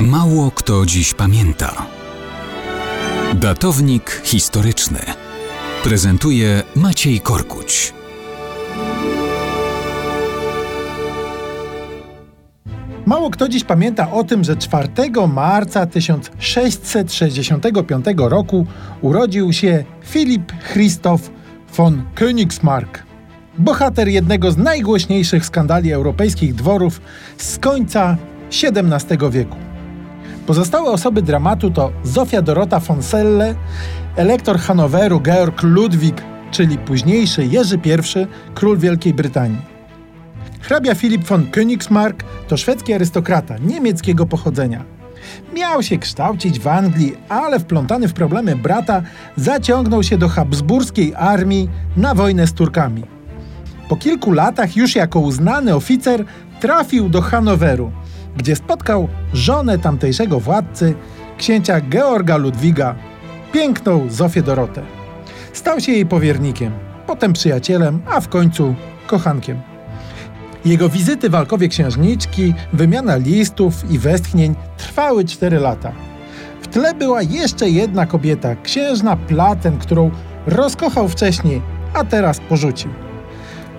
Mało kto dziś pamięta. Datownik historyczny prezentuje Maciej Korkuć. Mało kto dziś pamięta o tym, że 4 marca 1665 roku urodził się Filip Christoph von Königsmark, bohater jednego z najgłośniejszych skandali europejskich dworów z końca XVII wieku. Pozostałe osoby dramatu to Zofia Dorota von Selle, elektor Hanoweru Georg Ludwik, czyli późniejszy Jerzy I, król Wielkiej Brytanii. Hrabia Filip von Königsmark to szwedzki arystokrata niemieckiego pochodzenia. Miał się kształcić w Anglii, ale wplątany w problemy brata zaciągnął się do habsburskiej armii na wojnę z Turkami. Po kilku latach, już jako uznany oficer, trafił do Hanoweru – gdzie spotkał żonę tamtejszego władcy, księcia Georga Ludwiga, piękną Zofię Dorotę. Stał się jej powiernikiem, potem przyjacielem, a w końcu kochankiem. Jego wizyty w Alkowie Księżniczki, wymiana listów i westchnień trwały cztery lata. W tle była jeszcze jedna kobieta, księżna Platen, którą rozkochał wcześniej, a teraz porzucił.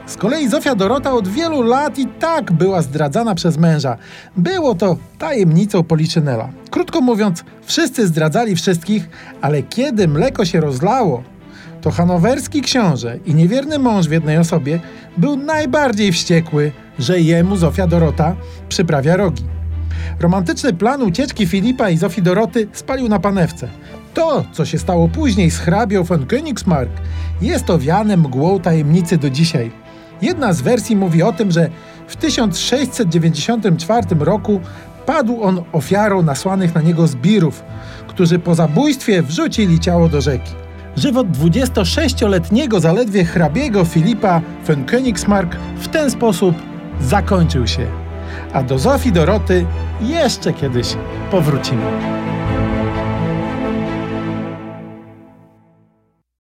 Z kolei Zofia Dorota od wielu lat i tak była zdradzana przez męża. Było to tajemnicą Policzynela. Krótko mówiąc, wszyscy zdradzali wszystkich, ale kiedy mleko się rozlało, to hanowerski książę i niewierny mąż w jednej osobie był najbardziej wściekły, że jemu Zofia Dorota przyprawia rogi. Romantyczny plan ucieczki Filipa i Zofii Doroty spalił na panewce. To, co się stało później z hrabią von Königsmark, jest owiane mgłą tajemnicy do dzisiaj. Jedna z wersji mówi o tym, że w 1694 roku padł on ofiarą nasłanych na niego zbirów, którzy po zabójstwie wrzucili ciało do rzeki. Żywot 26-letniego zaledwie hrabiego Filipa von Königsmark w ten sposób zakończył się. A do Zofii Doroty jeszcze kiedyś powrócimy.